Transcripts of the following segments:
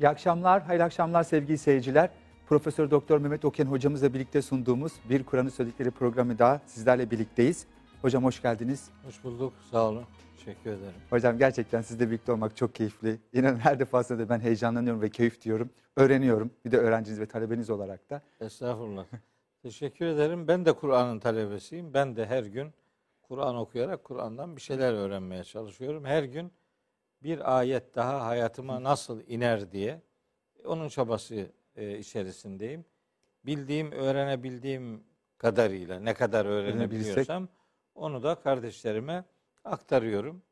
İyi akşamlar, hayırlı akşamlar sevgili seyirciler. Profesör Doktor Mehmet Oken hocamızla birlikte sunduğumuz Bir Kur'an'ı Söyledikleri programı daha sizlerle birlikteyiz. Hocam hoş geldiniz. Hoş bulduk. Sağ olun. Teşekkür ederim. Hocam gerçekten sizle birlikte olmak çok keyifli. İnanın her defasında da ben heyecanlanıyorum ve keyif diyorum. Öğreniyorum. Bir de öğrenciniz ve talebeniz olarak da. Estağfurullah. Teşekkür ederim. Ben de Kur'an'ın talebesiyim. Ben de her gün Kur'an okuyarak Kur'an'dan bir şeyler öğrenmeye çalışıyorum. Her gün bir ayet daha hayatıma nasıl iner diye onun çabası e, içerisindeyim. Bildiğim, öğrenebildiğim kadarıyla ne kadar öğrenebiliyorsam onu da kardeşlerime aktarıyorum.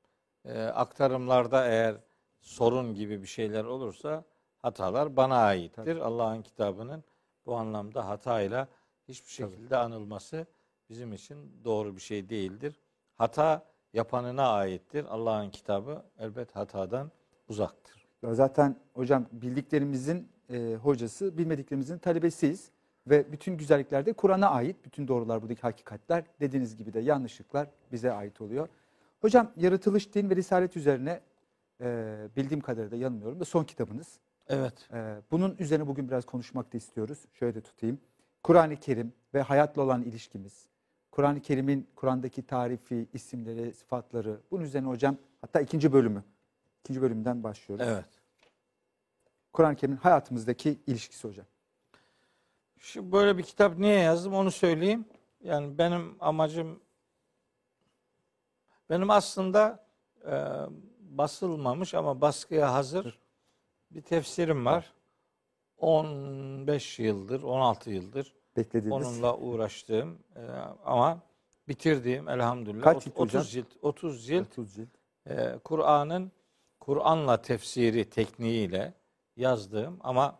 E, aktarımlarda eğer sorun gibi bir şeyler olursa hatalar bana aittir. Allah'ın kitabının bu anlamda hatayla hiçbir şekilde anılması bizim için doğru bir şey değildir. Hata yapanına aittir. Allah'ın kitabı elbet hatadan uzaktır. Ya Zaten hocam bildiklerimizin e, hocası, bilmediklerimizin talebesiyiz. Ve bütün güzellikler de Kur'an'a ait. Bütün doğrular, buradaki hakikatler dediğiniz gibi de yanlışlıklar bize ait oluyor. Hocam yaratılış, din ve risalet üzerine e, bildiğim kadarıyla yanılmıyorum da son kitabınız. Evet. Ee, bunun üzerine bugün biraz konuşmak da istiyoruz. Şöyle de tutayım. Kur'an-ı Kerim ve hayatla olan ilişkimiz. Kur'an-ı Kerim'in Kur'an'daki tarifi, isimleri, sıfatları. Bunun üzerine hocam hatta ikinci bölümü. ikinci bölümden başlıyoruz. Evet. Kur'an-ı Kerim'in hayatımızdaki ilişkisi hocam. Şu böyle bir kitap niye yazdım onu söyleyeyim. Yani benim amacım benim aslında e, basılmamış ama baskıya hazır bir tefsirim var. 15 yıldır, 16 yıldır Beklediğiniz. onunla uğraştığım e, ama bitirdiğim elhamdülillah Kaç cilt 30 hocam? cilt 30 cilt 30 cilt. e, Kur'an'ın Kur'an'la tefsiri tekniğiyle yazdığım ama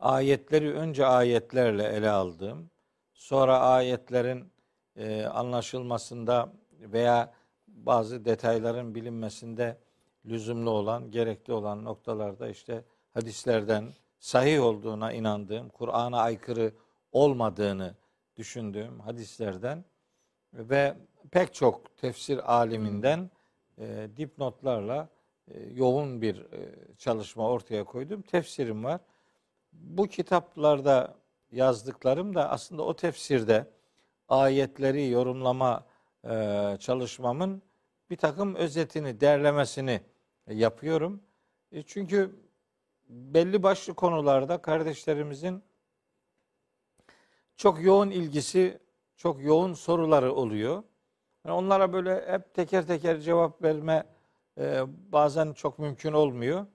ayetleri önce ayetlerle ele aldığım, sonra ayetlerin e, anlaşılmasında veya bazı detayların bilinmesinde lüzumlu olan, gerekli olan noktalarda işte hadislerden sahih olduğuna inandığım, Kur'an'a aykırı olmadığını düşündüğüm hadislerden ve pek çok tefsir aliminden e, dipnotlarla e, yoğun bir e, çalışma ortaya koydum. Tefsirim var. Bu kitaplarda yazdıklarım da aslında o tefsirde ayetleri yorumlama e, çalışmamın bir takım özetini, derlemesini yapıyorum. E, çünkü belli başlı konularda kardeşlerimizin çok yoğun ilgisi, çok yoğun soruları oluyor. Yani onlara böyle hep teker teker cevap verme e, bazen çok mümkün olmuyor.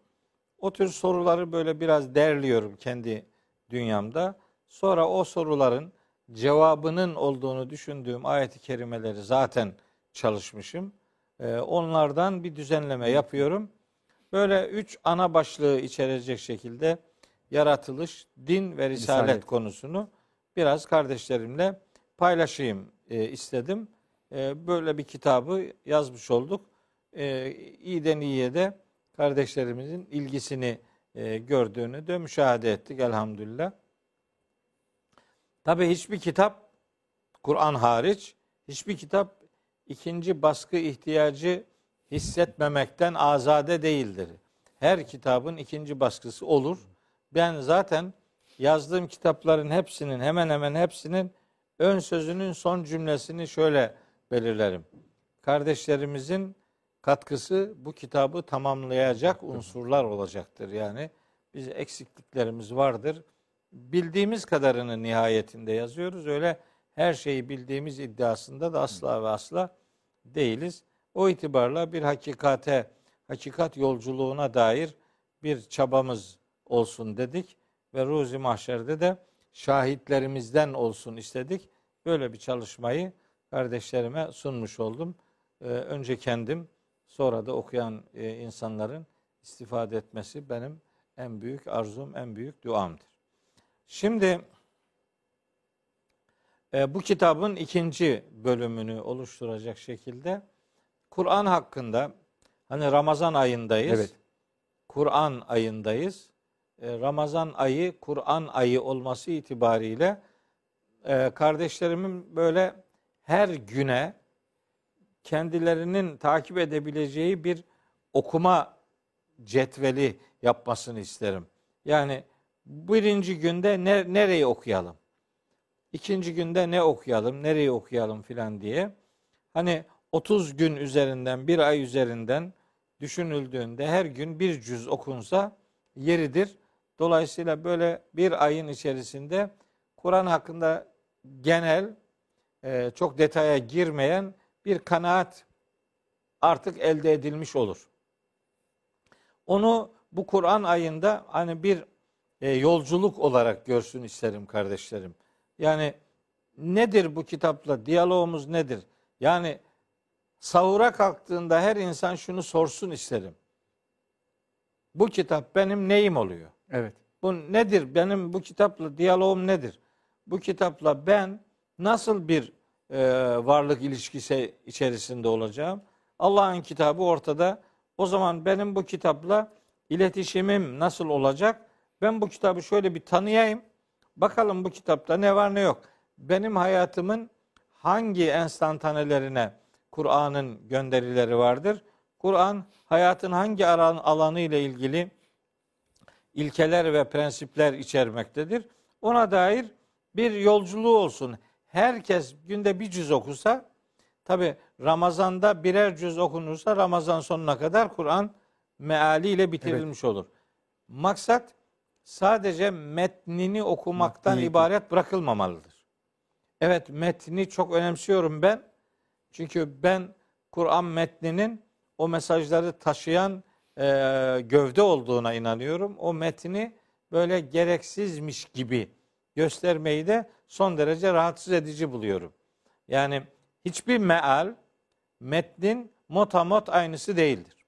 O tür soruları böyle biraz derliyorum kendi dünyamda. Sonra o soruların cevabının olduğunu düşündüğüm ayet-i kerimeleri zaten çalışmışım. E, onlardan bir düzenleme yapıyorum. Böyle üç ana başlığı içerecek şekilde yaratılış, din ve risalet, Risalet. konusunu biraz kardeşlerimle paylaşayım e, istedim. E, böyle bir kitabı yazmış olduk. E, iyiden iyiye de kardeşlerimizin ilgisini e, gördüğünü de müşahede ettik elhamdülillah. Tabi hiçbir kitap Kur'an hariç hiçbir kitap ikinci baskı ihtiyacı hissetmemekten azade değildir. Her kitabın ikinci baskısı olur. Ben zaten yazdığım kitapların hepsinin hemen hemen hepsinin ön sözünün son cümlesini şöyle belirlerim. Kardeşlerimizin katkısı bu kitabı tamamlayacak unsurlar olacaktır. Yani biz eksikliklerimiz vardır. Bildiğimiz kadarını nihayetinde yazıyoruz. Öyle her şeyi bildiğimiz iddiasında da asla ve asla değiliz. O itibarla bir hakikate, hakikat yolculuğuna dair bir çabamız olsun dedik ve Ruzi Mahşer'de de şahitlerimizden olsun istedik. Böyle bir çalışmayı kardeşlerime sunmuş oldum. Ee, önce kendim, sonra da okuyan e, insanların istifade etmesi benim en büyük arzum, en büyük duamdır. Şimdi e, bu kitabın ikinci bölümünü oluşturacak şekilde Kur'an hakkında hani Ramazan ayındayız. Evet. Kur'an ayındayız. E, Ramazan ayı Kur'an ayı olması itibariyle e, kardeşlerimin böyle her güne kendilerinin takip edebileceği bir okuma cetveli yapmasını isterim. Yani birinci günde ne, nereyi okuyalım? İkinci günde ne okuyalım, nereyi okuyalım filan diye. Hani 30 gün üzerinden, bir ay üzerinden düşünüldüğünde her gün bir cüz okunsa yeridir. Dolayısıyla böyle bir ayın içerisinde Kur'an hakkında genel, e, çok detaya girmeyen bir kanaat artık elde edilmiş olur. Onu bu Kur'an ayında hani bir e, yolculuk olarak görsün isterim kardeşlerim. Yani nedir bu kitapla diyalogumuz nedir? Yani sahura kalktığında her insan şunu sorsun isterim. Bu kitap benim neyim oluyor? Evet. Bu nedir? Benim bu kitapla diyalogum nedir? Bu kitapla ben nasıl bir e, varlık ilişkisi içerisinde olacağım? Allah'ın kitabı ortada. O zaman benim bu kitapla iletişimim nasıl olacak? Ben bu kitabı şöyle bir tanıyayım. Bakalım bu kitapta ne var ne yok. Benim hayatımın hangi enstantanelerine Kur'an'ın gönderileri vardır? Kur'an hayatın hangi alanı ile ilgili ilkeler ve prensipler içermektedir. Ona dair bir yolculuğu olsun. Herkes günde bir cüz okusa, tabi Ramazan'da birer cüz okunursa Ramazan sonuna kadar Kur'an mealiyle bitirilmiş evet. olur. Maksat sadece metnini okumaktan Metni. ibaret bırakılmamalıdır. Evet metni çok önemsiyorum ben. Çünkü ben Kur'an metninin o mesajları taşıyan e, gövde olduğuna inanıyorum. O metni böyle gereksizmiş gibi göstermeyi de son derece rahatsız edici buluyorum. Yani hiçbir meal metnin motamot aynısı değildir.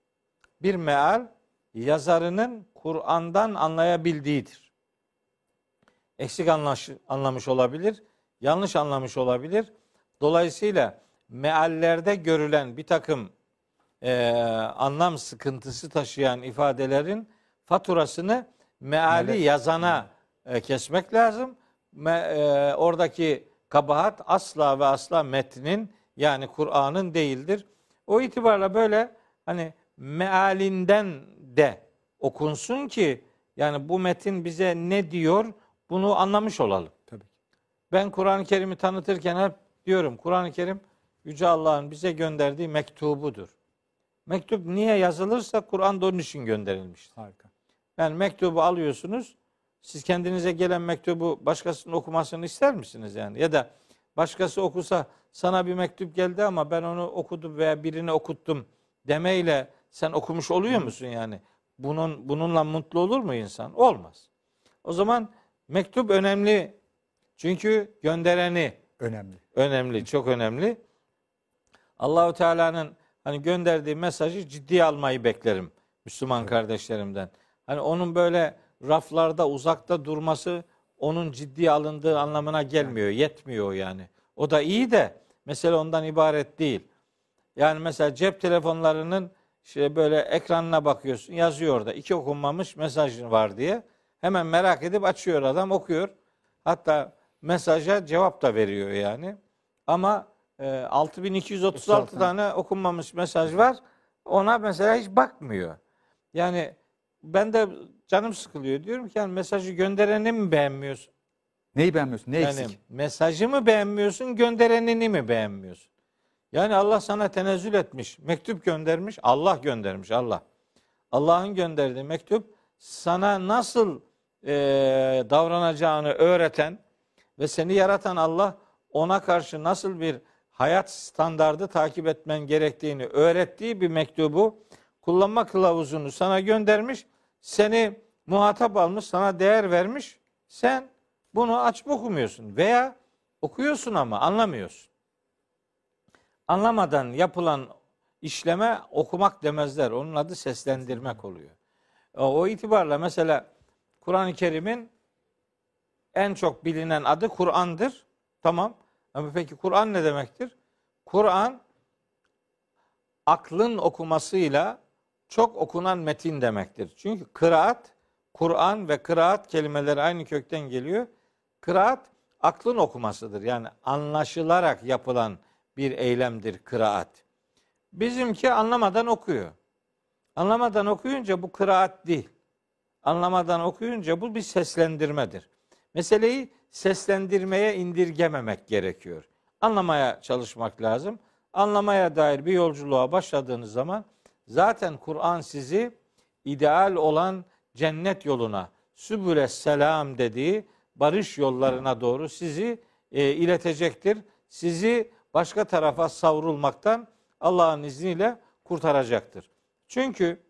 Bir meal yazarının Kur'an'dan anlayabildiğidir. Eksik anlaş, anlamış olabilir, yanlış anlamış olabilir. Dolayısıyla meallerde görülen bir takım e, anlam sıkıntısı taşıyan ifadelerin faturasını meali evet. yazana e, kesmek lazım. Me, e, oradaki kabahat asla ve asla metnin yani Kur'an'ın değildir. O itibarla böyle hani mealinden de okunsun ki yani bu metin bize ne diyor bunu anlamış olalım. Tabii. Ben Kur'an-ı Kerim'i tanıtırken hep diyorum Kur'an-ı Kerim Yüce Allah'ın bize gönderdiği mektubudur. Mektup niye yazılırsa Kur'an da onun için gönderilmiştir. Harika. Yani mektubu alıyorsunuz. Siz kendinize gelen mektubu başkasının okumasını ister misiniz yani? Ya da başkası okusa sana bir mektup geldi ama ben onu okudum veya birine okuttum demeyle sen okumuş oluyor musun yani? Bunun bununla mutlu olur mu insan? Olmaz. O zaman mektup önemli. Çünkü göndereni önemli. Önemli, çok önemli. Allahu Teala'nın hani gönderdiği mesajı ciddiye almayı beklerim Müslüman evet. kardeşlerimden. Hani onun böyle raflarda uzakta durması onun ciddiye alındığı anlamına gelmiyor. Yetmiyor yani. O da iyi de mesele ondan ibaret değil. Yani mesela cep telefonlarının işte böyle ekranına bakıyorsun yazıyor orada iki okunmamış mesaj var diye. Hemen merak edip açıyor adam okuyor. Hatta mesaja cevap da veriyor yani. Ama e, 6236 tane okunmamış mesaj var. Ona mesela hiç bakmıyor. Yani ben de canım sıkılıyor. Diyorum ki yani mesajı göndereni mi beğenmiyorsun? Neyi beğenmiyorsun? Ne yani eksik? Mesajı mı beğenmiyorsun, gönderenini mi beğenmiyorsun? Yani Allah sana tenezzül etmiş, mektup göndermiş, Allah göndermiş, Allah. Allah'ın gönderdiği mektup sana nasıl e, davranacağını öğreten ve seni yaratan Allah ona karşı nasıl bir hayat standardı takip etmen gerektiğini öğrettiği bir mektubu kullanma kılavuzunu sana göndermiş. Seni muhatap almış, sana değer vermiş. Sen bunu açıp okumuyorsun veya okuyorsun ama anlamıyorsun. Anlamadan yapılan işleme okumak demezler. Onun adı seslendirmek oluyor. O itibarla mesela Kur'an-ı Kerim'in en çok bilinen adı Kur'an'dır. Tamam. Ama peki Kur'an ne demektir? Kur'an aklın okumasıyla çok okunan metin demektir. Çünkü kıraat, Kur'an ve kıraat kelimeleri aynı kökten geliyor. Kıraat aklın okumasıdır. Yani anlaşılarak yapılan bir eylemdir kıraat. Bizimki anlamadan okuyor. Anlamadan okuyunca bu kıraat değil. anlamadan okuyunca bu bir seslendirmedir. Meseleyi seslendirmeye indirgememek gerekiyor. Anlamaya çalışmak lazım. Anlamaya dair bir yolculuğa başladığınız zaman zaten Kur'an sizi ideal olan cennet yoluna, sübüle selam dediği barış yollarına doğru sizi e, iletecektir. Sizi başka tarafa savrulmaktan Allah'ın izniyle kurtaracaktır. Çünkü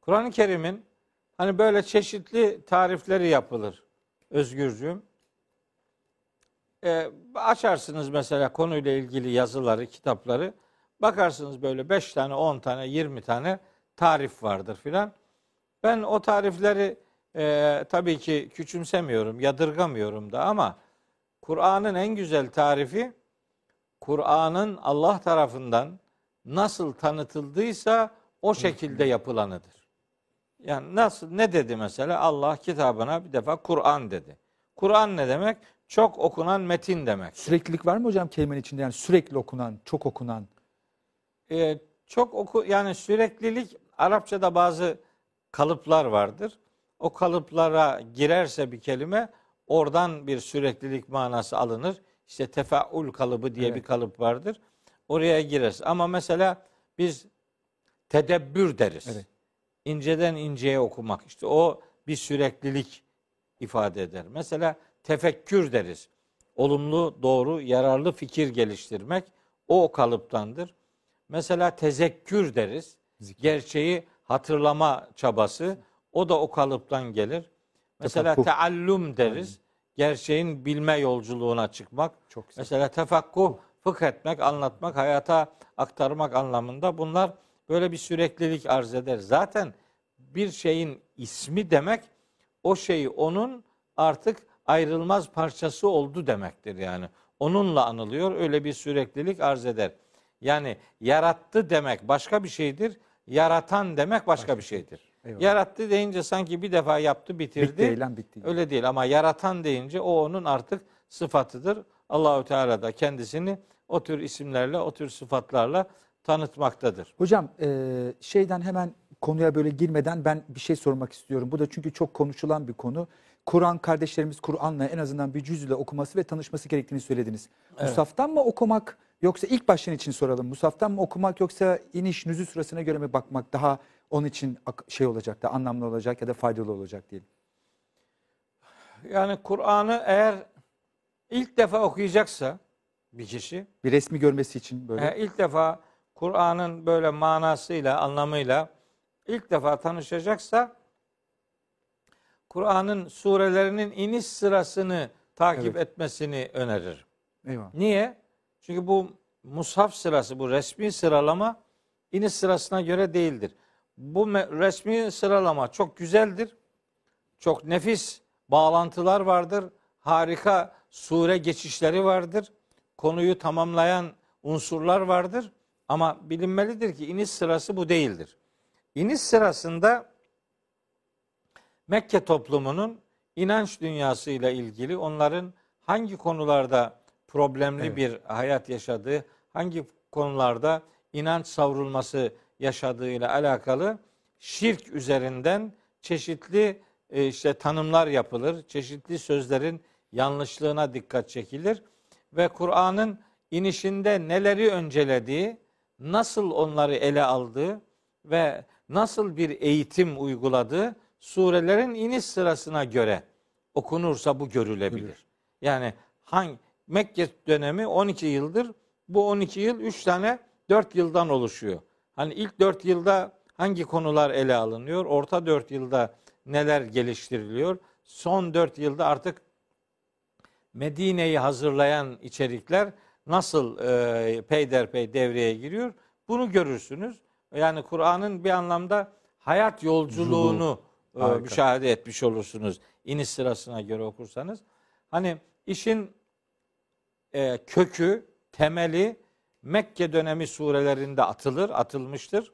Kur'an-ı Kerim'in hani böyle çeşitli tarifleri yapılır Özgürcüğüm. E, açarsınız mesela konuyla ilgili yazıları, kitapları. Bakarsınız böyle 5 tane, 10 tane, 20 tane tarif vardır filan. Ben o tarifleri e, tabii ki küçümsemiyorum, yadırgamıyorum da ama Kur'an'ın en güzel tarifi Kur'an'ın Allah tarafından nasıl tanıtıldıysa o şekilde yapılanıdır. Yani nasıl ne dedi mesela? Allah kitabına bir defa Kur'an dedi. Kur'an ne demek? Çok okunan metin demek. Süreklilik var mı hocam kelimenin içinde? Yani sürekli okunan, çok okunan. Ee, çok oku yani süreklilik Arapçada bazı kalıplar vardır. O kalıplara girerse bir kelime oradan bir süreklilik manası alınır. İşte tefaul kalıbı diye Evet. bir kalıp vardır. Oraya girer. Ama mesela biz tedebbür deriz. Evet. İnceden inceye okumak. İşte o bir süreklilik ifade eder. Mesela tefekkür deriz. Olumlu, doğru, yararlı fikir geliştirmek o kalıptandır. Mesela tezekkür deriz. Gerçeği hatırlama çabası o da o kalıptan gelir. Mesela Tefakkuh. teallüm deriz. Gerçeğin bilme yolculuğuna çıkmak. Çok güzel. Mesela tefakkuh, fıkh etmek, anlatmak, hayata aktarmak anlamında bunlar böyle bir süreklilik arz eder. Zaten bir şeyin ismi demek o şey onun artık ayrılmaz parçası oldu demektir yani. Onunla anılıyor öyle bir süreklilik arz eder. Yani yarattı demek başka bir şeydir. Yaratan demek başka bir şeydir. Eyvallah. Yarattı deyince sanki bir defa yaptı bitirdi. Bitti, eylem bitti. Öyle değil ama yaratan deyince o onun artık sıfatıdır. Allahü Teala da kendisini o tür isimlerle, o tür sıfatlarla tanıtmaktadır. Hocam e, şeyden hemen konuya böyle girmeden ben bir şey sormak istiyorum. Bu da çünkü çok konuşulan bir konu. Kur'an kardeşlerimiz Kur'an'la en azından bir cüz ile okuması ve tanışması gerektiğini söylediniz. Musaf'tan mı okumak yoksa ilk baştan için soralım. Musaf'tan mı okumak yoksa iniş nüzul sırasına göre mi bakmak daha onun için şey olacak da anlamlı olacak ya da faydalı olacak diyelim. Yani Kur'an'ı eğer ilk defa okuyacaksa bir kişi, Bir resmi görmesi için böyle. e, ilk defa Kur'an'ın böyle manasıyla, anlamıyla ilk defa tanışacaksa Kur'an'ın surelerinin iniş sırasını takip Evet. etmesini öneririm. Eyvallah. Niye? Çünkü bu mushaf sırası, bu resmi sıralama iniş sırasına göre değildir. Bu resmi sıralama çok güzeldir. Çok nefis bağlantılar vardır. Harika sure geçişleri vardır. Konuyu tamamlayan unsurlar vardır. Ama bilinmelidir ki iniş sırası bu değildir. İniş sırasında Mekke toplumunun inanç dünyasıyla ilgili onların hangi konularda problemli Evet. bir hayat yaşadığı, hangi konularda inanç savrulması yaşadığıyla alakalı şirk üzerinden çeşitli e, işte tanımlar yapılır, çeşitli sözlerin yanlışlığına dikkat çekilir ve Kur'an'ın inişinde neleri öncelediği, nasıl onları ele aldığı ve nasıl bir eğitim uyguladığı surelerin iniş sırasına göre okunursa bu görülebilir. Yani hangi Mekke dönemi 12 yıldır. Bu 12 yıl 3 tane 4 yıldan oluşuyor. Hani ilk 4 yılda hangi konular ele alınıyor? Orta 4 yılda neler geliştiriliyor? Son 4 yılda artık Medine'yi hazırlayan içerikler nasıl e, peyderpey devreye giriyor? Bunu görürsünüz. Yani Kur'an'ın bir anlamda hayat yolculuğunu e, müşahede etmiş olursunuz. İniş sırasına göre okursanız. Hani işin e, kökü, temeli Mekke dönemi surelerinde atılır, atılmıştır.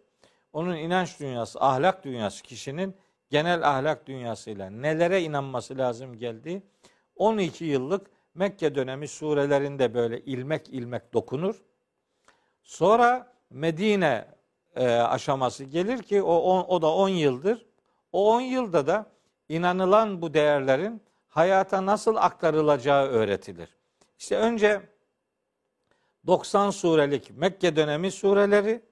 Onun inanç dünyası, ahlak dünyası, kişinin genel ahlak dünyasıyla nelere inanması lazım geldiği 12 yıllık Mekke dönemi surelerinde böyle ilmek ilmek dokunur. Sonra Medine e, aşaması gelir ki o, on- o da 10 yıldır. O 10 yılda da inanılan bu değerlerin hayata nasıl aktarılacağı öğretilir. İşte önce 90 surelik Mekke dönemi sureleri,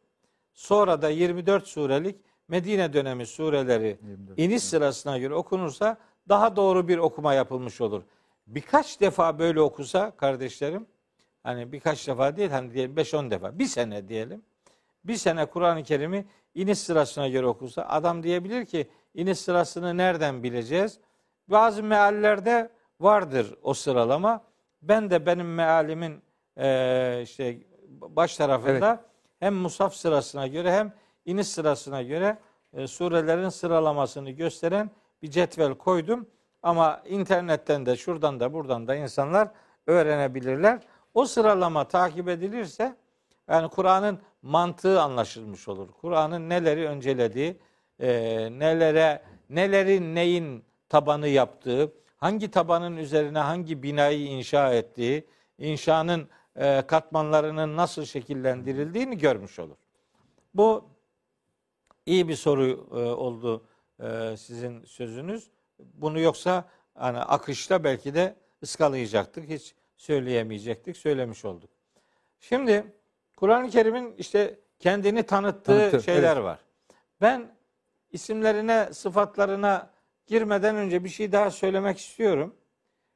sonra da 24 surelik Medine dönemi sureleri 24 iniş sırasına göre okunursa daha doğru bir okuma yapılmış olur. Birkaç defa böyle okusa kardeşlerim, hani birkaç defa değil hani diyelim 5-10 defa, bir sene diyelim. Bir sene Kur'an-ı Kerim'i iniş sırasına göre okusa adam diyebilir ki iniş sırasını nereden bileceğiz? Bazı meallerde vardır o sıralama. Ben de benim mealimin işte baş tarafında hem musaf sırasına göre hem iniş sırasına göre e, surelerin sıralamasını gösteren bir cetvel koydum. Ama internetten de şuradan da buradan da insanlar öğrenebilirler. O sıralama takip edilirse yani Kur'an'ın mantığı anlaşılmış olur. Kur'an'ın neleri öncelediği, e, nelere nelerin neyin tabanı yaptığı, hangi tabanın üzerine hangi binayı inşa ettiği, inşanın e, katmanlarının nasıl şekillendirildiğini görmüş olur. Bu iyi bir soru e, oldu e, sizin sözünüz. Bunu yoksa hani akışta belki de ıskalayacaktık. Hiç söyleyemeyecektik. Söylemiş olduk. Şimdi Kur'an-ı Kerim'in işte kendini tanıttığı Tanıtı, şeyler evet. var. Ben isimlerine, sıfatlarına girmeden önce bir şey daha söylemek istiyorum.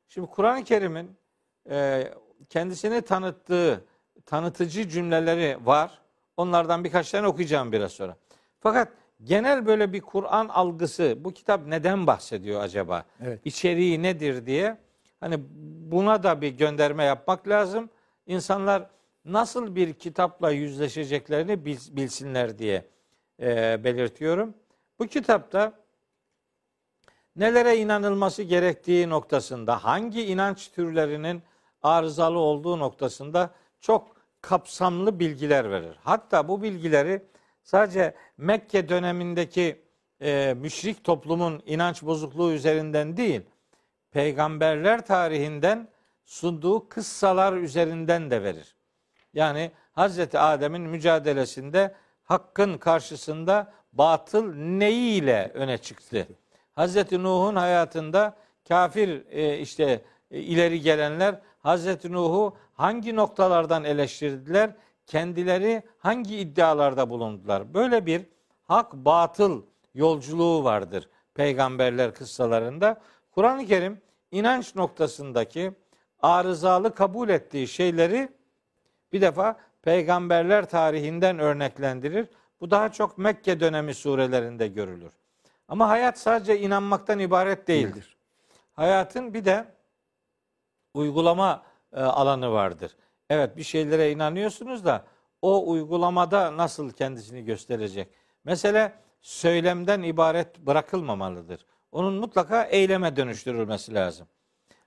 Şimdi Kur'an-ı Kerim'in e, kendisini tanıttığı tanıtıcı cümleleri var. Onlardan birkaç tane okuyacağım biraz sonra. Fakat genel böyle bir Kur'an algısı, bu kitap neden bahsediyor acaba? Evet. İçeriği nedir diye hani buna da bir gönderme yapmak lazım. İnsanlar nasıl bir kitapla yüzleşeceklerini bil- bilsinler diye e, belirtiyorum. Bu kitapta nelere inanılması gerektiği noktasında, hangi inanç türlerinin arızalı olduğu noktasında çok kapsamlı bilgiler verir. Hatta bu bilgileri sadece Mekke dönemindeki e, müşrik toplumun inanç bozukluğu üzerinden değil, peygamberler tarihinden sunduğu kıssalar üzerinden de verir. Yani Hazreti Adem'in mücadelesinde hakkın karşısında batıl neyiyle öne çıktı? Hazreti Nuh'un hayatında kafir e, işte e, ileri gelenler Hazreti Nuh'u hangi noktalardan eleştirdiler? Kendileri hangi iddialarda bulundular? Böyle bir hak batıl yolculuğu vardır peygamberler kıssalarında. Kur'an-ı Kerim inanç noktasındaki arızalı kabul ettiği şeyleri bir defa peygamberler tarihinden örneklendirir. Bu daha çok Mekke dönemi surelerinde görülür. Ama hayat sadece inanmaktan ibaret değildir. Hayatın bir de uygulama e, alanı vardır. Evet bir şeylere inanıyorsunuz da o uygulamada nasıl kendisini gösterecek? Mesela söylemden ibaret bırakılmamalıdır. Onun mutlaka eyleme dönüştürülmesi lazım.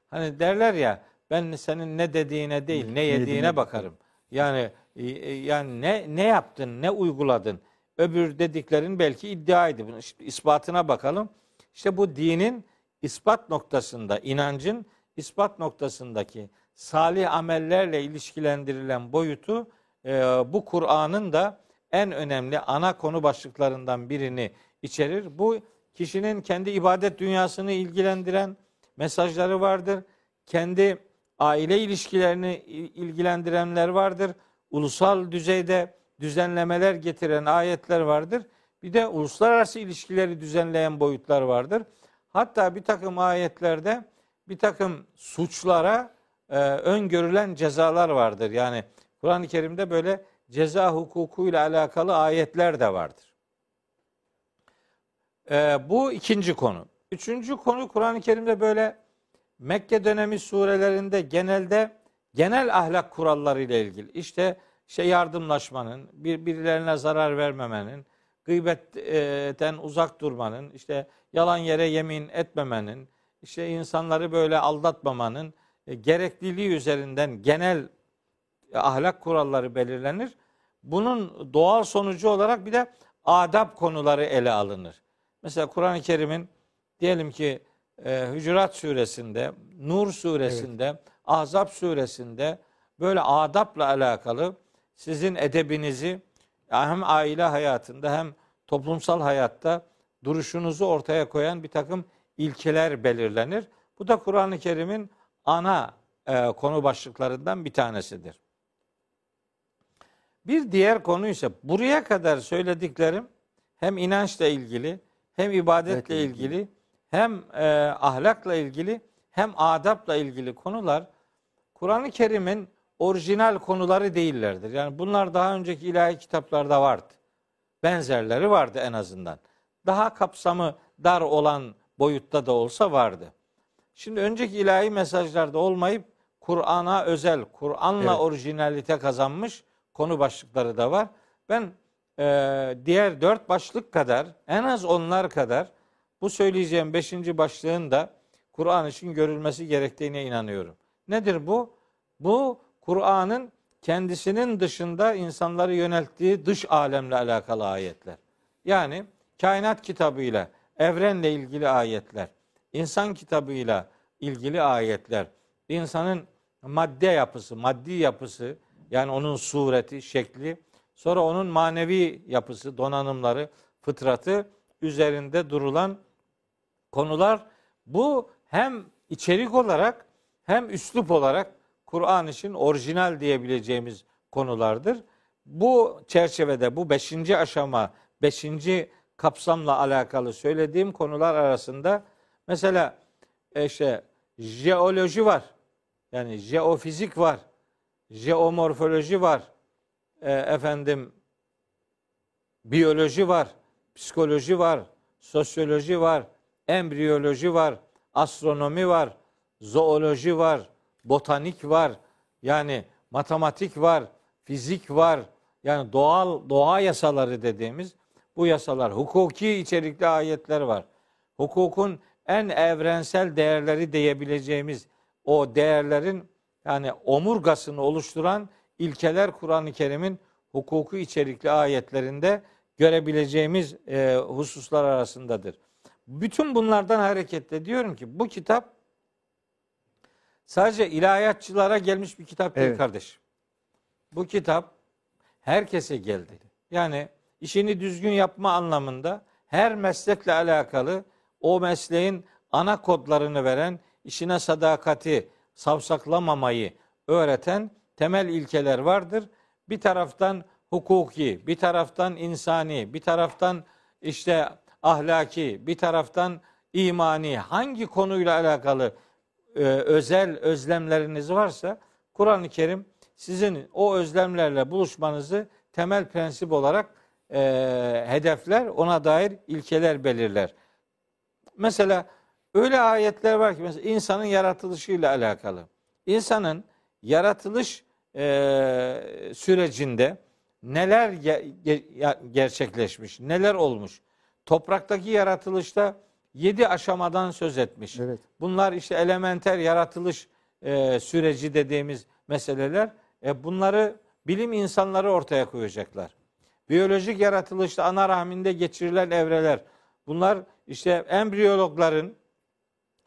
Hani derler ya ben senin ne dediğine değil ne yediğine yediğine bakarım. Yani e, e, yani ne ne yaptın, ne uyguladın? Öbür dediklerin belki iddiaydı. Bunun işte ispatına bakalım. İşte bu dinin ispat noktasında, inancın ispat noktasındaki salih amellerle ilişkilendirilen boyutu e, bu Kur'an'ın da en önemli ana konu başlıklarından birini içerir. Bu kişinin kendi ibadet dünyasını ilgilendiren mesajları vardır. Kendi aile ilişkilerini il- ilgilendirenler vardır. Ulusal düzeyde düzenlemeler getiren ayetler vardır. Bir de uluslararası ilişkileri düzenleyen boyutlar vardır. Hatta bir takım ayetlerde bir takım suçlara e, öngörülen cezalar vardır. Yani Kur'an-ı Kerim'de böyle ceza hukukuyla alakalı ayetler de vardır. E, bu ikinci konu. Üçüncü konu Kur'an-ı Kerim'de böyle Mekke dönemi surelerinde genelde genel ahlak kuralları ile ilgili. İşte şey yardımlaşmanın, birbirlerine zarar vermemenin, gıybetten uzak durmanın, işte yalan yere yemin etmemenin, işte insanları böyle aldatmamanın gerekliliği üzerinden genel ahlak kuralları belirlenir. Bunun doğal sonucu olarak bir de adab konuları ele alınır. Mesela Kur'an-ı Kerim'in diyelim ki e, Hücurat suresinde, Nur suresinde, Ahzab suresinde böyle adapla alakalı sizin edebinizi hem aile hayatında hem toplumsal hayatta duruşunuzu ortaya koyan bir takım ilkeler belirlenir. Bu da Kur'an-ı Kerim'in ana e, konu başlıklarından bir tanesidir. Bir diğer konu ise buraya kadar söylediklerim hem inançla ilgili, hem ibadetle Evet, ilgili, hem e, ahlakla ilgili, hem adapla ilgili konular Kur'an-ı Kerim'in orijinal konuları değillerdir. Yani bunlar daha önceki ilahi kitaplarda vardı. Benzerleri vardı en azından. Daha kapsamı dar olan boyutta da olsa vardı. Şimdi önceki ilahi mesajlarda olmayıp Kur'an'a özel, Kur'an'la Evet. orijinalite kazanmış konu başlıkları da var. Ben e, diğer dört başlık kadar, en az onlar kadar bu söyleyeceğim beşinci başlığın da Kur'an için görülmesi gerektiğine inanıyorum. Nedir bu? Bu Kur'an'ın kendisinin dışında insanları yönelttiği dış alemle alakalı ayetler. Yani kainat kitabıyla, evrenle ilgili ayetler, insan kitabıyla ilgili ayetler, insanın madde yapısı, maddi yapısı, yani onun sureti, şekli, sonra onun manevi yapısı, donanımları, fıtratı üzerinde durulan konular bu hem içerik olarak hem üslup olarak Kur'an için orijinal diyebileceğimiz konulardır. Bu çerçevede bu beşinci aşama, beşinci kapsamla alakalı söylediğim konular arasında mesela e, işte jeoloji var. Yani jeofizik var. Jeomorfoloji var. E, efendim biyoloji var, psikoloji var, sosyoloji var, embriyoloji var, astronomi var, zooloji var, botanik var. Yani matematik var, fizik var. Yani doğal doğa yasaları dediğimiz bu yasalar, hukuki içerikli ayetler var. Hukukun en evrensel değerleri diyebileceğimiz o değerlerin yani omurgasını oluşturan ilkeler Kur'an-ı Kerim'in hukuku içerikli ayetlerinde görebileceğimiz e, hususlar arasındadır. Bütün bunlardan hareketle diyorum ki bu kitap sadece ilahiyatçılara gelmiş bir kitap değil Evet. kardeşim. Bu kitap herkese geldi. Yani işini düzgün yapma anlamında her meslekle alakalı o mesleğin ana kodlarını veren, işine sadakati, savsaklamamayı öğreten temel ilkeler vardır. Bir taraftan hukuki, bir taraftan insani, bir taraftan işte ahlaki, bir taraftan imani hangi konuyla alakalı e, özel özlemleriniz varsa Kur'an-ı Kerim sizin o özlemlerle buluşmanızı temel prensip olarak e, hedefler, ona dair ilkeler belirler. Mesela öyle ayetler var ki mesela insanın yaratılışıyla alakalı. İnsanın yaratılış e, sürecinde neler ge- gerçekleşmiş, neler olmuş. Topraktaki yaratılışta yedi aşamadan söz etmiş. Evet. Bunlar işte elementer yaratılış e, süreci dediğimiz meseleler. E, bunları bilim insanları ortaya koyacaklar. Biyolojik yaratılışta ana rahminde geçirilen evreler. Bunlar işte embriyologların,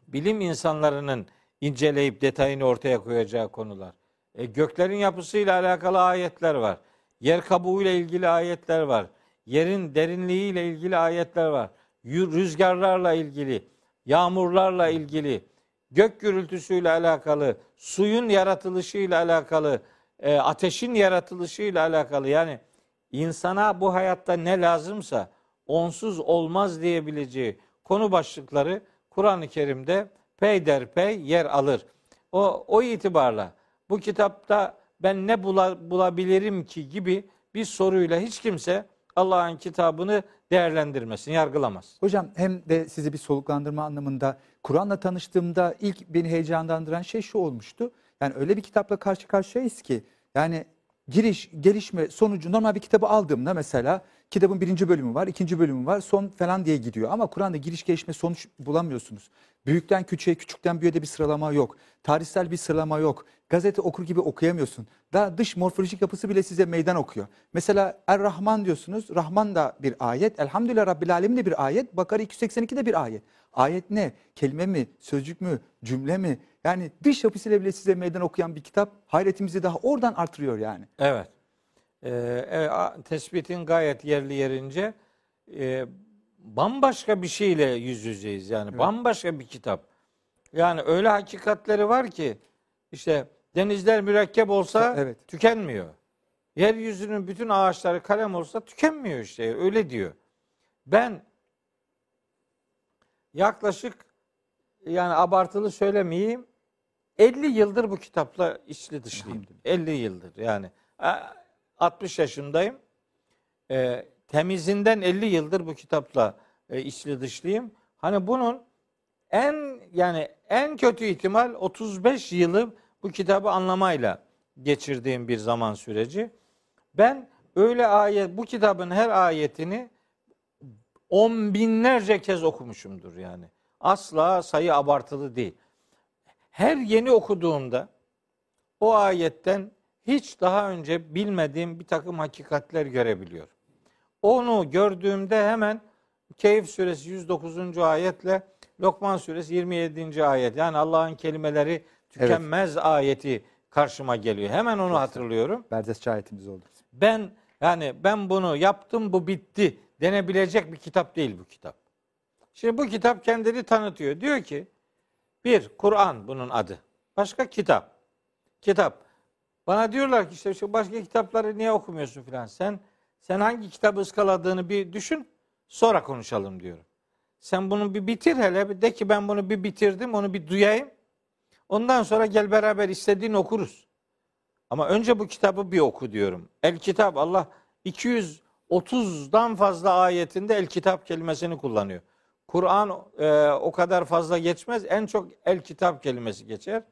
bilim insanlarının inceleyip detayını ortaya koyacağı konular. E, göklerin yapısıyla alakalı ayetler var. Yer kabuğuyla ilgili ayetler var. Yerin derinliğiyle ilgili ayetler var. Rüzgarlarla ilgili, yağmurlarla ilgili, gök gürültüsüyle alakalı, suyun yaratılışıyla alakalı, e, ateşin yaratılışıyla alakalı. Yani insana bu hayatta ne lazımsa onsuz olmaz diyebileceği konu başlıkları Kur'an-ı Kerim'de peyderpey yer alır. O, o itibarla bu kitapta ben ne bula- bulabilirim ki gibi bir soruyla hiç kimse Allah'ın kitabını değerlendirmesin, yargılamaz. Hocam hem de sizi bir soluklandırma anlamında Kur'an'la tanıştığımda ilk beni heyecanlandıran şey şu olmuştu. Yani öyle bir kitapla karşı karşıyayız ki yani giriş, gelişme sonucu normal bir kitabı aldığımda mesela kitabın birinci bölümü var, ikinci bölümü var, son falan diye gidiyor. Ama Kur'an'da giriş, gelişme, sonuç bulamıyorsunuz. Büyükten küçüğe, küçükten büyüğe de bir sıralama yok. Tarihsel bir sıralama yok. Gazete okur gibi okuyamıyorsun. Daha dış morfolojik yapısı bile size meydan okuyor. Mesela Er-Rahman diyorsunuz. Rahman da bir ayet. Elhamdülillah Rabbil Alemin de bir ayet. Bakara 282 de bir ayet. Ayet ne? Kelime mi? Sözcük mü? Cümle mi? Yani dış yapısıyla bile size meydan okuyan bir kitap hayretimizi daha oradan artırıyor yani. Evet. Ee, e, tespitin gayet yerli yerince. Ee, bambaşka bir şeyle yüz yüzeyiz yani. Evet. Bambaşka bir kitap. Yani öyle hakikatleri var ki işte denizler mürekkep olsa Evet. tükenmiyor. Yeryüzünün bütün ağaçları kalem olsa tükenmiyor işte. Öyle diyor. Ben yaklaşık yani abartılı söylemeyeyim 50 yıldır bu kitapla içli dışlıyım. 50 yıldır yani. A- 60 yaşındayım. E, temizinden 50 yıldır bu kitapla e, içli dışlıyım. Hani bunun en yani en kötü ihtimal 35 yılı bu kitabı anlamayla geçirdiğim bir zaman süreci. Ben öyle ayet bu kitabın her ayetini on binlerce kez okumuşumdur yani. Asla sayı abartılı değil. Her yeni okuduğumda o ayetten hiç daha önce bilmediğim bir takım hakikatler görebiliyorum. Onu gördüğümde hemen Keyif suresi 109. ayetle Lokman suresi 27. ayet yani Allah'ın kelimeleri tükenmez ayeti karşıma geliyor. Hemen onu hatırlıyorum. Berdes şahitimiz oldu. Ben yani ben bunu yaptım bu bitti denebilecek bir kitap değil bu kitap. Şimdi bu kitap kendini tanıtıyor. Diyor ki bir Kur'an bunun adı. Başka kitap. Kitap. Bana diyorlar ki işte başka kitapları niye okumuyorsun filan. Sen sen hangi kitabı ıskaladığını bir düşün. Sonra konuşalım diyorum. Sen bunu bir bitir hele. De ki ben bunu bir bitirdim. Onu bir duyayım. Ondan sonra gel beraber istediğini okuruz. Ama önce bu kitabı bir oku diyorum. El kitap Allah 230'dan fazla ayetinde el kitap kelimesini kullanıyor. Kur'an e, o kadar fazla geçmez. En çok el kitap kelimesi geçer.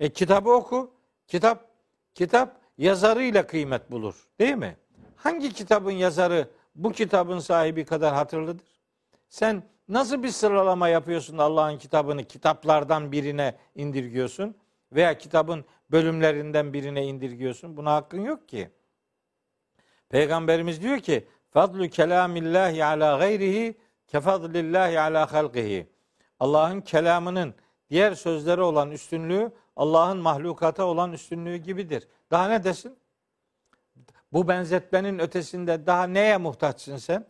E, kitabı oku. Kitap kitap yazarıyla kıymet bulur. Değil mi? Hangi kitabın yazarı bu kitabın sahibi kadar hatırlıdır? Sen nasıl bir sıralama yapıyorsun Allah'ın kitabını kitaplardan birine indirgiyorsun veya kitabın bölümlerinden birine indirgiyorsun? Buna hakkın yok ki. Peygamberimiz diyor ki fadlu kelamillahi ala gayrihi kefadlillahi ala halqihi. Allah'ın kelamının diğer sözlere olan üstünlüğü Allah'ın mahlukata olan üstünlüğü gibidir. Daha ne desin? Bu benzetmenin ötesinde daha neye muhtaçsın sen?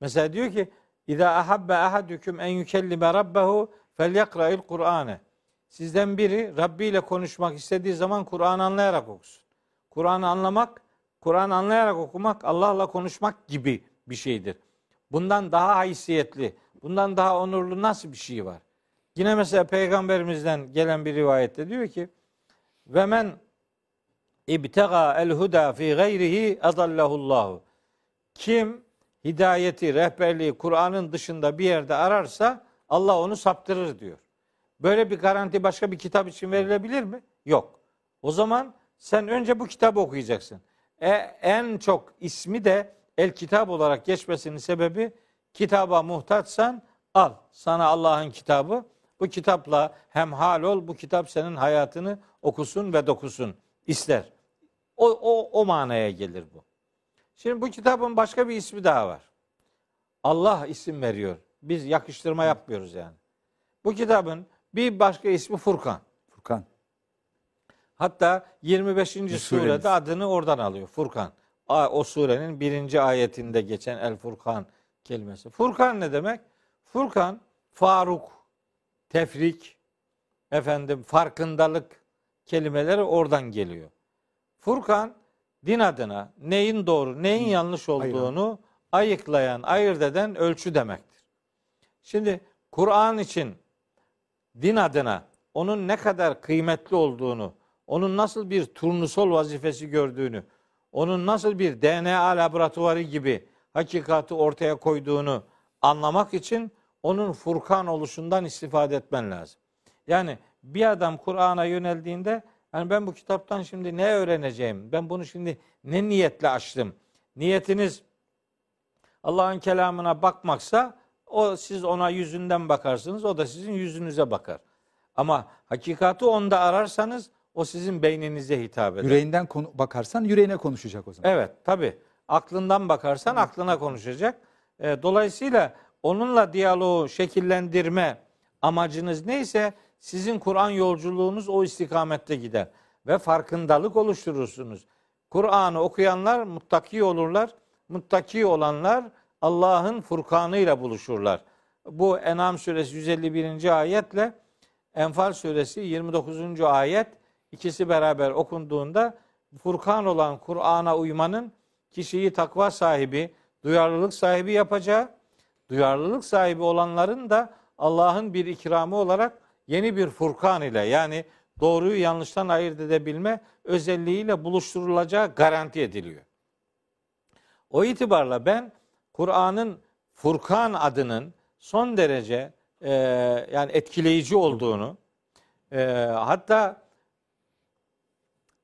Mesela diyor ki İza ahabbe ahadüküm en yükellime rabbehu felyakra'il Kur'ane. Sizden biri Rabbi ile konuşmak istediği zaman Kur'an anlayarak okusun. Kur'an'ı anlamak, Kur'an anlayarak okumak Allah'la konuşmak gibi bir şeydir. Bundan daha haysiyetli, bundan daha onurlu nasıl bir şey var? Yine mesela peygamberimizden gelen bir rivayette diyor ki ve men ibtega el huda fi gayrihi adallahullahu. Kim hidayeti, rehberliği Kur'an'ın dışında bir yerde ararsa Allah onu saptırır diyor. Böyle bir garanti başka bir kitap için verilebilir mi? Yok. O zaman sen önce bu kitabı okuyacaksın. E, en çok ismi de el kitap olarak geçmesinin sebebi kitaba muhtaçsan al sana Allah'ın kitabı. Bu kitapla hem hal ol bu kitap senin hayatını okusun ve dokusun ister. O, o, o manaya gelir bu. Şimdi bu kitabın başka bir ismi daha var. Allah isim veriyor. Biz yakıştırma yapmıyoruz yani. Bu kitabın bir başka ismi Furkan. Furkan. Hatta 25. suremiz. surede adını oradan alıyor. Furkan. O surenin birinci ayetinde geçen El Furkan kelimesi. Furkan ne demek? Furkan, Faruk, tefrik, efendim farkındalık kelimeleri oradan geliyor. Furkan din adına neyin doğru, neyin yanlış olduğunu ayıklayan, ayırt eden ölçü demektir. Şimdi Kur'an için din adına onun ne kadar kıymetli olduğunu, onun nasıl bir turnusol vazifesi gördüğünü, onun nasıl bir DNA laboratuvarı gibi hakikati ortaya koyduğunu anlamak için onun Furkan oluşundan istifade etmen lazım. Yani bir adam Kur'an'a yöneldiğinde yani ben bu kitaptan şimdi ne öğreneceğim? Ben bunu şimdi ne niyetle açtım? Niyetiniz Allah'ın kelamına bakmaksa o siz ona yüzünden bakarsınız, o da sizin yüzünüze bakar. Ama hakikati onda ararsanız o sizin beyninize hitap eder. Yüreğinden konu- bakarsan yüreğine konuşacak o zaman. Evet tabi. Aklından bakarsan aklına konuşacak. E, dolayısıyla onunla diyaloğu şekillendirme amacınız neyse sizin Kur'an yolculuğunuz o istikamette gider. Ve farkındalık oluşturursunuz. Kur'an'ı okuyanlar muttaki olurlar. Muttaki olanlar Allah'ın Furkanıyla buluşurlar. Bu En'am suresi 151. ayetle Enfal suresi 29. ayet ikisi beraber okunduğunda Furkan olan Kur'an'a uymanın kişiyi takva sahibi, duyarlılık sahibi yapacağı, duyarlılık sahibi olanların da Allah'ın bir ikramı olarak yeni bir Furkan ile yani doğruyu yanlıştan ayırt edebilme özelliğiyle buluşturulacağı garanti ediliyor. O itibarla ben Kur'an'ın Furkan adının son derece e, yani etkileyici olduğunu e, hatta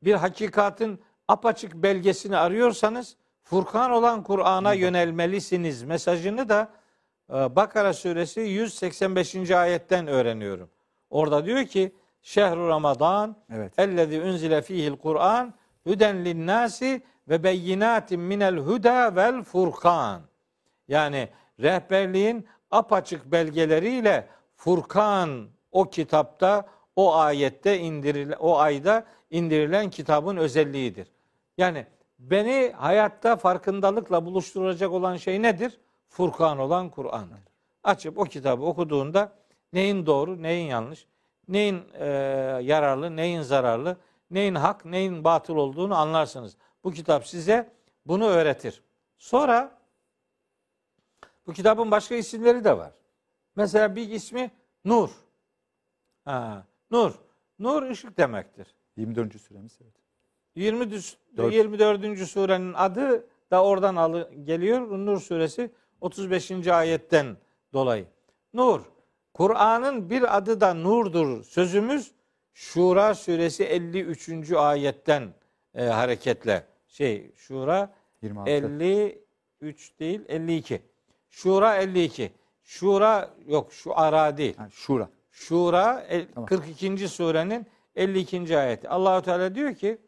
bir hakikatin apaçık belgesini arıyorsanız Furkan olan Kur'an'a yönelmelisiniz mesajını da Bakara suresi 185. ayetten öğreniyorum. Orada diyor ki Şehru Ramazan Evet. ellezî unzile fihil Kur'an hüden linnâsi ve beyinatin minel huda vel furkan. Yani rehberliğin apaçık belgeleriyle Furkan o kitapta o ayette indirilen o ayda indirilen kitabın özelliğidir. Yani beni hayatta farkındalıkla buluşturacak olan şey nedir? Furkan olan Kur'an'dır. Açıp o kitabı okuduğunda neyin doğru, neyin yanlış, neyin e, yararlı, neyin zararlı, neyin hak, neyin batıl olduğunu anlarsınız. Bu kitap size bunu öğretir. Sonra bu kitabın başka isimleri de var. Mesela bir ismi Nur. Ha, Nur. Nur ışık demektir. 24. suremiz evet. 20 düz- Dört. 24. surenin adı da oradan alı, geliyor. Nur suresi 35. ayetten dolayı. Nur. Kur'an'ın bir adı da nurdur sözümüz Şura suresi 53. ayetten e, hareketle şey Şura 26. 53 değil 52. Şura 52. Şura yok şu ara değil. Ha, Şura. Şura el- Tamam. 42. surenin 52. ayeti. Allahu Teala diyor ki: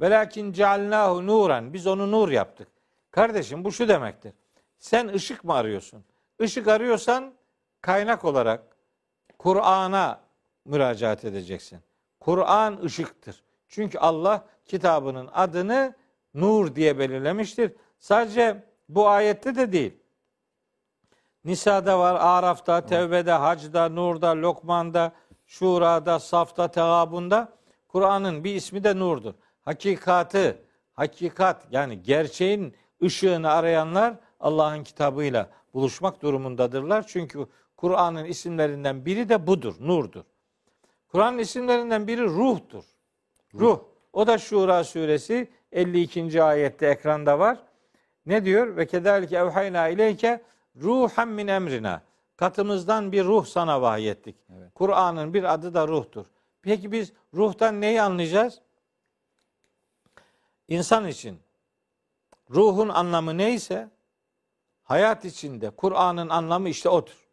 "Velakin cealnahu nuran." Biz onu nur yaptık. Kardeşim bu şu demektir. Sen ışık mı arıyorsun? Işık arıyorsan kaynak olarak Kur'an'a müracaat edeceksin. Kur'an ışıktır. Çünkü Allah kitabının adını nur diye belirlemiştir. Sadece bu ayette de değil. Nisa'da var, Araf'ta, Tevbe'de, Hac'da, Nur'da, Lokman'da, Şura'da, Saf'ta, Tegabun'da Kur'an'ın bir ismi de Nur'dur. Hakikatı, hakikat yani gerçeğin ışığını arayanlar Allah'ın kitabıyla buluşmak durumundadırlar. Çünkü Kur'an'ın isimlerinden biri de budur, Nur'dur. Kur'an'ın isimlerinden biri ruhtur. Ruh. O da Şura suresi 52. ayette ekranda var. Ne diyor? Ve kederlike evhayna ileyke ruhen min emrina. Katımızdan bir ruh sana vahyettik. Evet. Kur'an'ın bir adı da ruhtur. Peki biz ruhtan neyi anlayacağız? İnsan için ruhun anlamı neyse hayat içinde Kur'an'ın anlamı işte odur.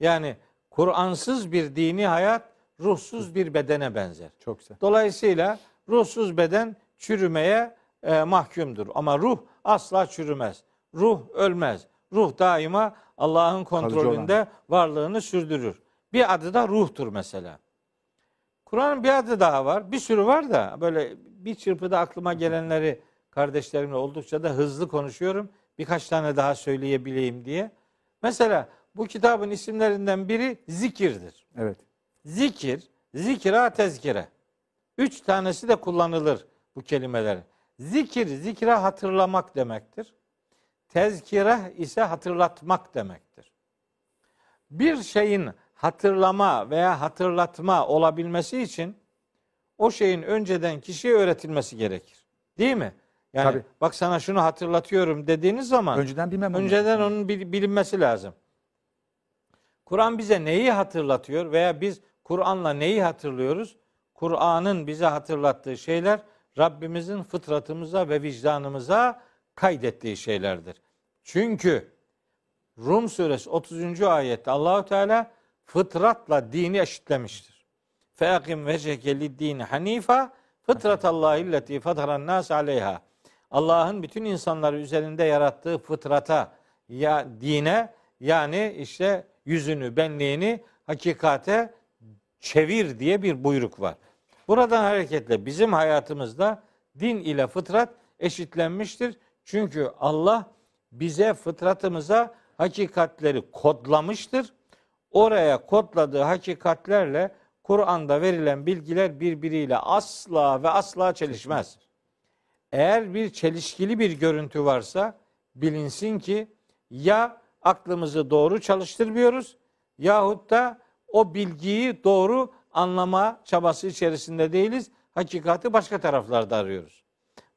Yani Kur'ansız bir dini hayat ruhsuz bir bedene benzer. Çok güzel. Dolayısıyla ruhsuz beden çürümeye e, mahkumdur. Ama ruh asla çürümez. Ruh ölmez. Ruh daima Allah'ın kontrolünde varlığını sürdürür. Bir adı da ruhtur mesela. Kur'an'ın bir adı daha var. Bir sürü var da böyle bir çırpıda aklıma gelenleri kardeşlerimle oldukça da hızlı konuşuyorum. Birkaç tane daha söyleyebileyim diye. Mesela bu kitabın isimlerinden biri zikirdir. Evet. Zikir, zikra tezkire. Üç tanesi de kullanılır bu kelimeler. Zikir, zikra hatırlamak demektir. Tezkire ise hatırlatmak demektir. Bir şeyin hatırlama veya hatırlatma olabilmesi için o şeyin önceden kişiye öğretilmesi gerekir. Değil mi? Yani Tabii. bak sana şunu hatırlatıyorum dediğiniz zaman Önceden bilmem. Önceden onun bil- bilinmesi lazım. Kur'an bize neyi hatırlatıyor veya biz Kur'an'la neyi hatırlıyoruz? Kur'an'ın bize hatırlattığı şeyler Rabbimizin fıtratımıza ve vicdanımıza kaydettiği şeylerdir. Çünkü Rum suresi 30. ayette Allahu Teala fıtratla dini eşitlemiştir. Feakim vecehke lid-din hanifa fıtratallahi illeti fataran nas aleyha. Allah'ın bütün insanları üzerinde yarattığı fıtrata ya dine yani işte yüzünü, benliğini hakikate çevir diye bir buyruk var. Buradan hareketle bizim hayatımızda din ile fıtrat eşitlenmiştir. Çünkü Allah bize fıtratımıza hakikatleri kodlamıştır. Oraya kodladığı hakikatlerle Kur'an'da verilen bilgiler birbiriyle asla ve asla çelişmez. Eğer bir çelişkili bir görüntü varsa bilinsin ki ya aklımızı doğru çalıştırmıyoruz yahut da o bilgiyi doğru anlama çabası içerisinde değiliz. Hakikati başka taraflarda arıyoruz.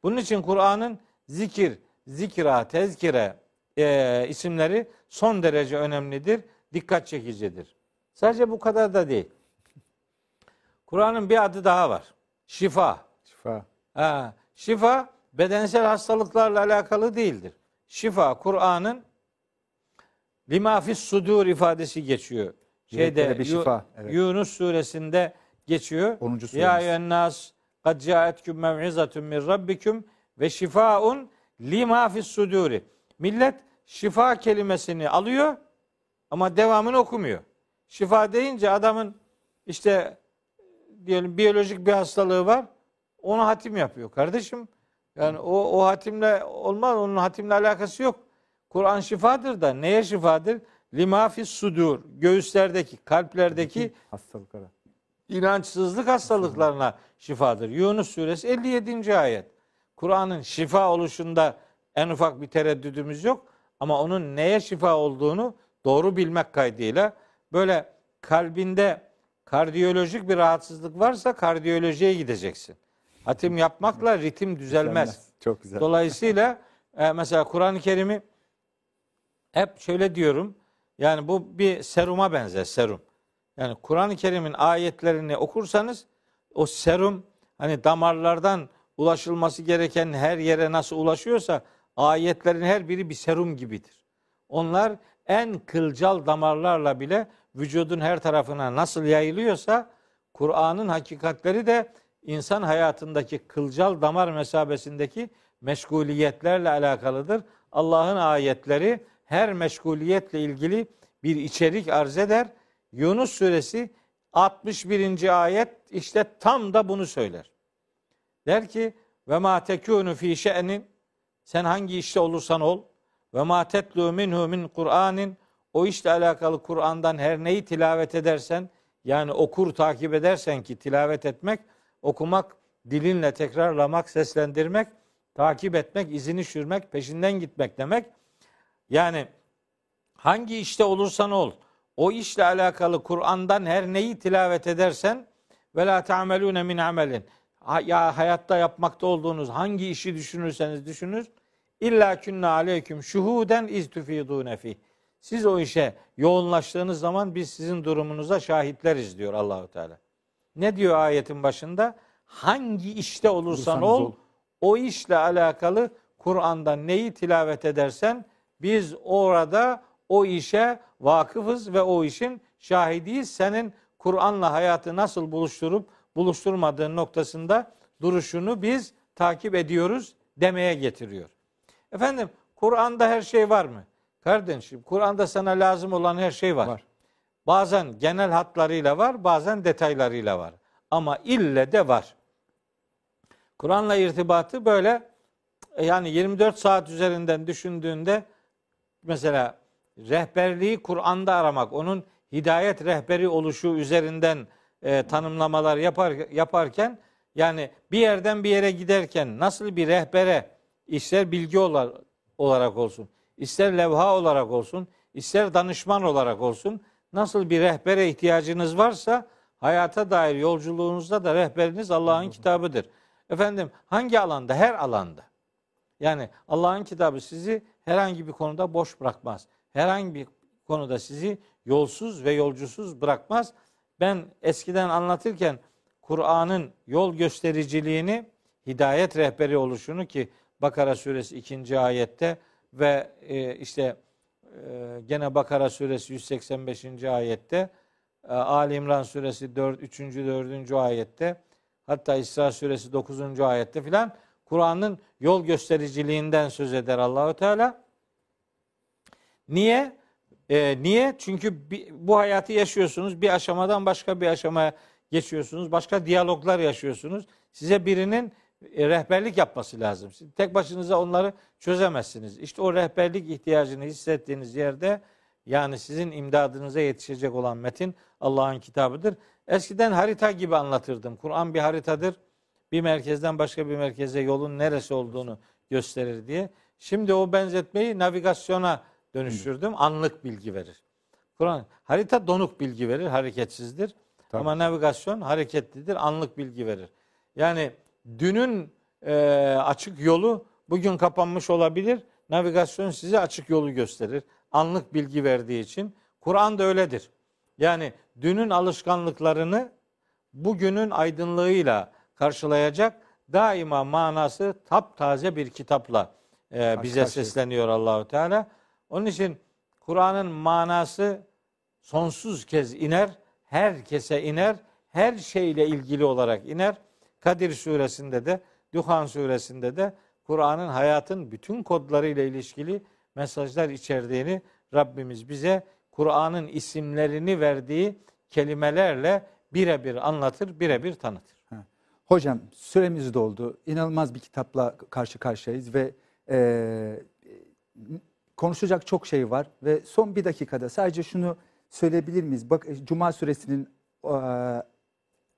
Bunun için Kur'an'ın zikir, zikra, tezkire e, isimleri son derece önemlidir, dikkat çekicidir. Sadece bu kadar da değil. Kur'an'ın bir adı daha var. Şifa. Şifa. Ha, şifa bedensel hastalıklarla alakalı değildir. Şifa Kur'an'ın limafis sudur ifadesi geçiyor. Şeyde bir şifa, evet. Yunus suresinde geçiyor. 10. suremiz. Ya eyyühennas kad caetküm mev'izatun min rabbikum ve şifaun lima fis suduri. Millet şifa kelimesini alıyor ama devamını okumuyor. Şifa deyince adamın işte diyelim biyolojik bir hastalığı var. Onu hatim yapıyor kardeşim. Yani o, o hatimle olmaz. Onun hatimle alakası yok. Kur'an şifadır da neye şifadır? Lima fis sudur. Göğüslerdeki, kalplerdeki Hastalıklara. inançsızlık hastalıklarına şifadır. Yunus suresi 57. ayet. Kur'an'ın şifa oluşunda en ufak bir tereddüdümüz yok ama onun neye şifa olduğunu doğru bilmek kaydıyla böyle kalbinde kardiyolojik bir rahatsızlık varsa kardiyolojiye gideceksin. Hatim yapmakla ritim düzelmez. Çok güzel. Dolayısıyla e, mesela Kur'an-ı Kerim'i hep şöyle diyorum. Yani bu bir seruma benzer serum. Yani Kur'an-ı Kerim'in ayetlerini okursanız o serum hani damarlardan ulaşılması gereken her yere nasıl ulaşıyorsa ayetlerin her biri bir serum gibidir. Onlar en kılcal damarlarla bile vücudun her tarafına nasıl yayılıyorsa Kur'an'ın hakikatleri de insan hayatındaki kılcal damar mesabesindeki meşguliyetlerle alakalıdır. Allah'ın ayetleri her meşguliyetle ilgili bir içerik arz eder. Yunus suresi 61. ayet işte tam da bunu söyler. Der ki ve ma tekunu fi şe'nin sen hangi işte olursan ol ve ma tetlu minhu min Kur'anin o işle alakalı Kur'an'dan her neyi tilavet edersen yani okur takip edersen ki tilavet etmek, okumak, dilinle tekrarlamak, seslendirmek, takip etmek, izini sürmek, peşinden gitmek demek. Yani hangi işte olursan ol, o işle alakalı Kur'an'dan her neyi tilavet edersen ve la ta'melune min amelin. Ya hayatta yapmakta olduğunuz hangi işi düşünürseniz düşünür. İlla künne aleyküm şuhuden iz tufidune fih. Siz o işe yoğunlaştığınız zaman biz sizin durumunuza şahitleriz diyor Allahu Teala. Ne diyor ayetin başında? Hangi işte olursan Olursanız ol, ol. o işle alakalı Kur'an'da neyi tilavet edersen biz orada o işe vakıfız ve o işin şahidiyiz. Senin Kur'an'la hayatı nasıl buluşturup buluşturmadığın noktasında duruşunu biz takip ediyoruz demeye getiriyor. Efendim Kur'an'da her şey var mı? Kardeşim Kur'an'da sana lazım olan her şey var. Var. Bazen genel hatlarıyla var, bazen detaylarıyla var. Ama ille de var. Kur'an'la irtibatı böyle e, yani 24 saat üzerinden düşündüğünde mesela rehberliği Kur'an'da aramak, onun hidayet rehberi oluşu üzerinden e, tanımlamalar yapar, yaparken yani bir yerden bir yere giderken nasıl bir rehbere ister bilgi olar- olarak olsun, ister levha olarak olsun, ister danışman olarak olsun nasıl bir rehbere ihtiyacınız varsa hayata dair yolculuğunuzda da rehberiniz Allah'ın kitabıdır. Efendim hangi alanda? Her alanda. Yani Allah'ın kitabı sizi herhangi bir konuda boş bırakmaz. Herhangi bir konuda sizi yolsuz ve yolcusuz bırakmaz. Ben eskiden anlatırken Kur'an'ın yol göstericiliğini, hidayet rehberi oluşunu ki Bakara suresi 2. ayette ve e, işte gene Bakara suresi 185. ayette, e, Ali İmran suresi 4, 3. 4. ayette, hatta İsra suresi 9. ayette filan Kur'an'ın yol göstericiliğinden söz eder Allahu Teala. Niye? Ee, niye? Çünkü bu hayatı yaşıyorsunuz. Bir aşamadan başka bir aşamaya geçiyorsunuz. Başka diyaloglar yaşıyorsunuz. Size birinin e, rehberlik yapması lazım. Siz tek başınıza onları çözemezsiniz. İşte o rehberlik ihtiyacını hissettiğiniz yerde yani sizin imdadınıza yetişecek olan metin Allah'ın kitabıdır. Eskiden harita gibi anlatırdım. Kur'an bir haritadır. Bir merkezden başka bir merkeze yolun neresi olduğunu gösterir diye. Şimdi o benzetmeyi navigasyona dönüştürdüm. Anlık bilgi verir. Kur'an harita donuk bilgi verir, hareketsizdir. Tabii. Ama navigasyon hareketlidir, anlık bilgi verir. Yani dünün e, açık yolu bugün kapanmış olabilir. Navigasyon size açık yolu gösterir. Anlık bilgi verdiği için. Kur'an da öyledir. Yani dünün alışkanlıklarını bugünün aydınlığıyla karşılayacak daima manası taptaze bir kitapla e, bize sesleniyor Allahu Teala. Onun için Kur'an'ın manası sonsuz kez iner, herkese iner, her şeyle ilgili olarak iner. Kadir suresinde de, Duhan suresinde de Kur'an'ın hayatın bütün kodlarıyla ilişkili mesajlar içerdiğini Rabbimiz bize Kur'an'ın isimlerini verdiği kelimelerle birebir anlatır, birebir tanıtır. Hocam süremiz doldu. İnanılmaz bir kitapla karşı karşıyayız ve e, konuşacak çok şey var ve son bir dakikada sadece şunu söyleyebilir miyiz? Bak Cuma suresinin e,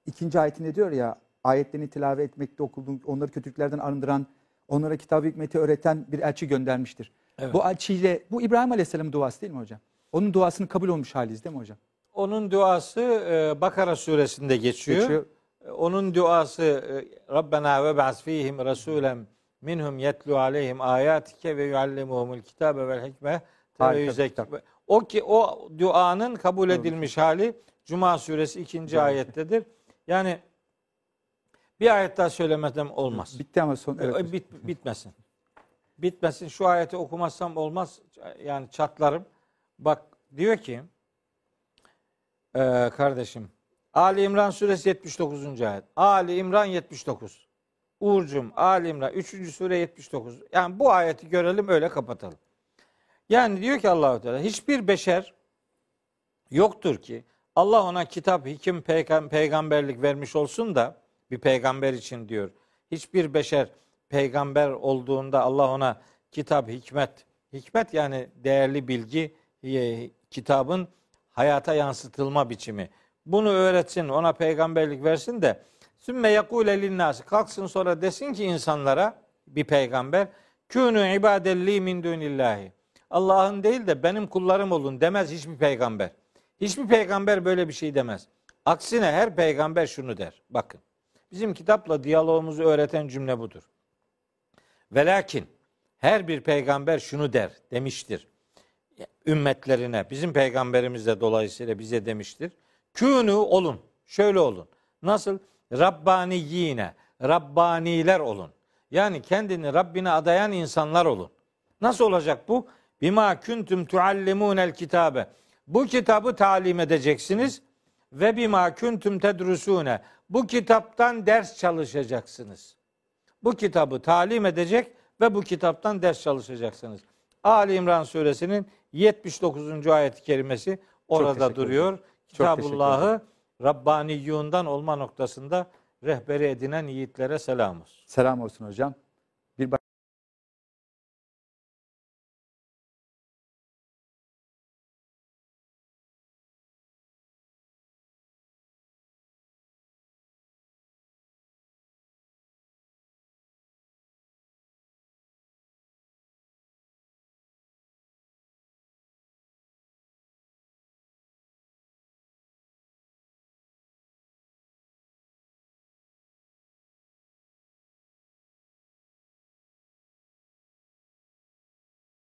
ikinci ayetinde diyor ya ayetlerini tilave etmekte okuduğun onları kötülüklerden arındıran onlara kitabı hikmeti öğreten bir elçi göndermiştir. Evet. Bu elçiyle bu İbrahim Aleyhisselam'ın duası değil mi hocam? Onun duasının kabul olmuş haliyiz değil mi hocam? Onun duası e, Bakara suresinde geçiyor. Geçiyor. Onun duası e, Rabbena ve ba'z fihim rasulen minhum yetlu aleyhim ayatike ve yuallimuhumul kitabe vel hikme. O ki o duanın kabul edilmiş hali Cuma suresi ikinci ayettedir. Yani bir ayet daha söylemeden olmaz. Bitti ama son evet. Bit, bitmesin. Bitmesin. Şu ayeti okumazsam olmaz. Yani çatlarım. Bak diyor ki e, kardeşim Ali İmran suresi 79. ayet. Ali İmran 79. Uğurcum Ali İmran 3. sure 79. Yani bu ayeti görelim öyle kapatalım. Yani diyor ki Allahu Teala hiçbir beşer yoktur ki Allah ona kitap, hikim, peygam- peygamberlik vermiş olsun da bir peygamber için diyor. Hiçbir beşer peygamber olduğunda Allah ona kitap, hikmet, hikmet yani değerli bilgi, e, kitabın hayata yansıtılma biçimi. Bunu öğretsin, ona peygamberlik versin de sümme yekule linnâsi kalksın sonra desin ki insanlara bir peygamber kûnü ibadelli min dunillahi. Allah'ın değil de benim kullarım olun demez hiçbir peygamber. Hiçbir peygamber böyle bir şey demez. Aksine her peygamber şunu der. Bakın. Bizim kitapla diyalogumuzu öğreten cümle budur. Velakin her bir peygamber şunu der demiştir. Ümmetlerine bizim peygamberimiz de dolayısıyla bize demiştir. Künü olun. Şöyle olun. Nasıl? Rabbani yine. Rabbaniler olun. Yani kendini Rabbine adayan insanlar olun. Nasıl olacak bu? Bima kuntum tuallimunel kitabe. Bu kitabı talim edeceksiniz ve bima kuntum tedrusune. Bu kitaptan ders çalışacaksınız. Bu kitabı talim edecek ve bu kitaptan ders çalışacaksınız. Ali İmran suresinin 79. ayet-i kerimesi orada duruyor. Kitabullah'ı Rabbaniyundan olma noktasında rehberi edinen yiğitlere selam olsun. Selam olsun hocam.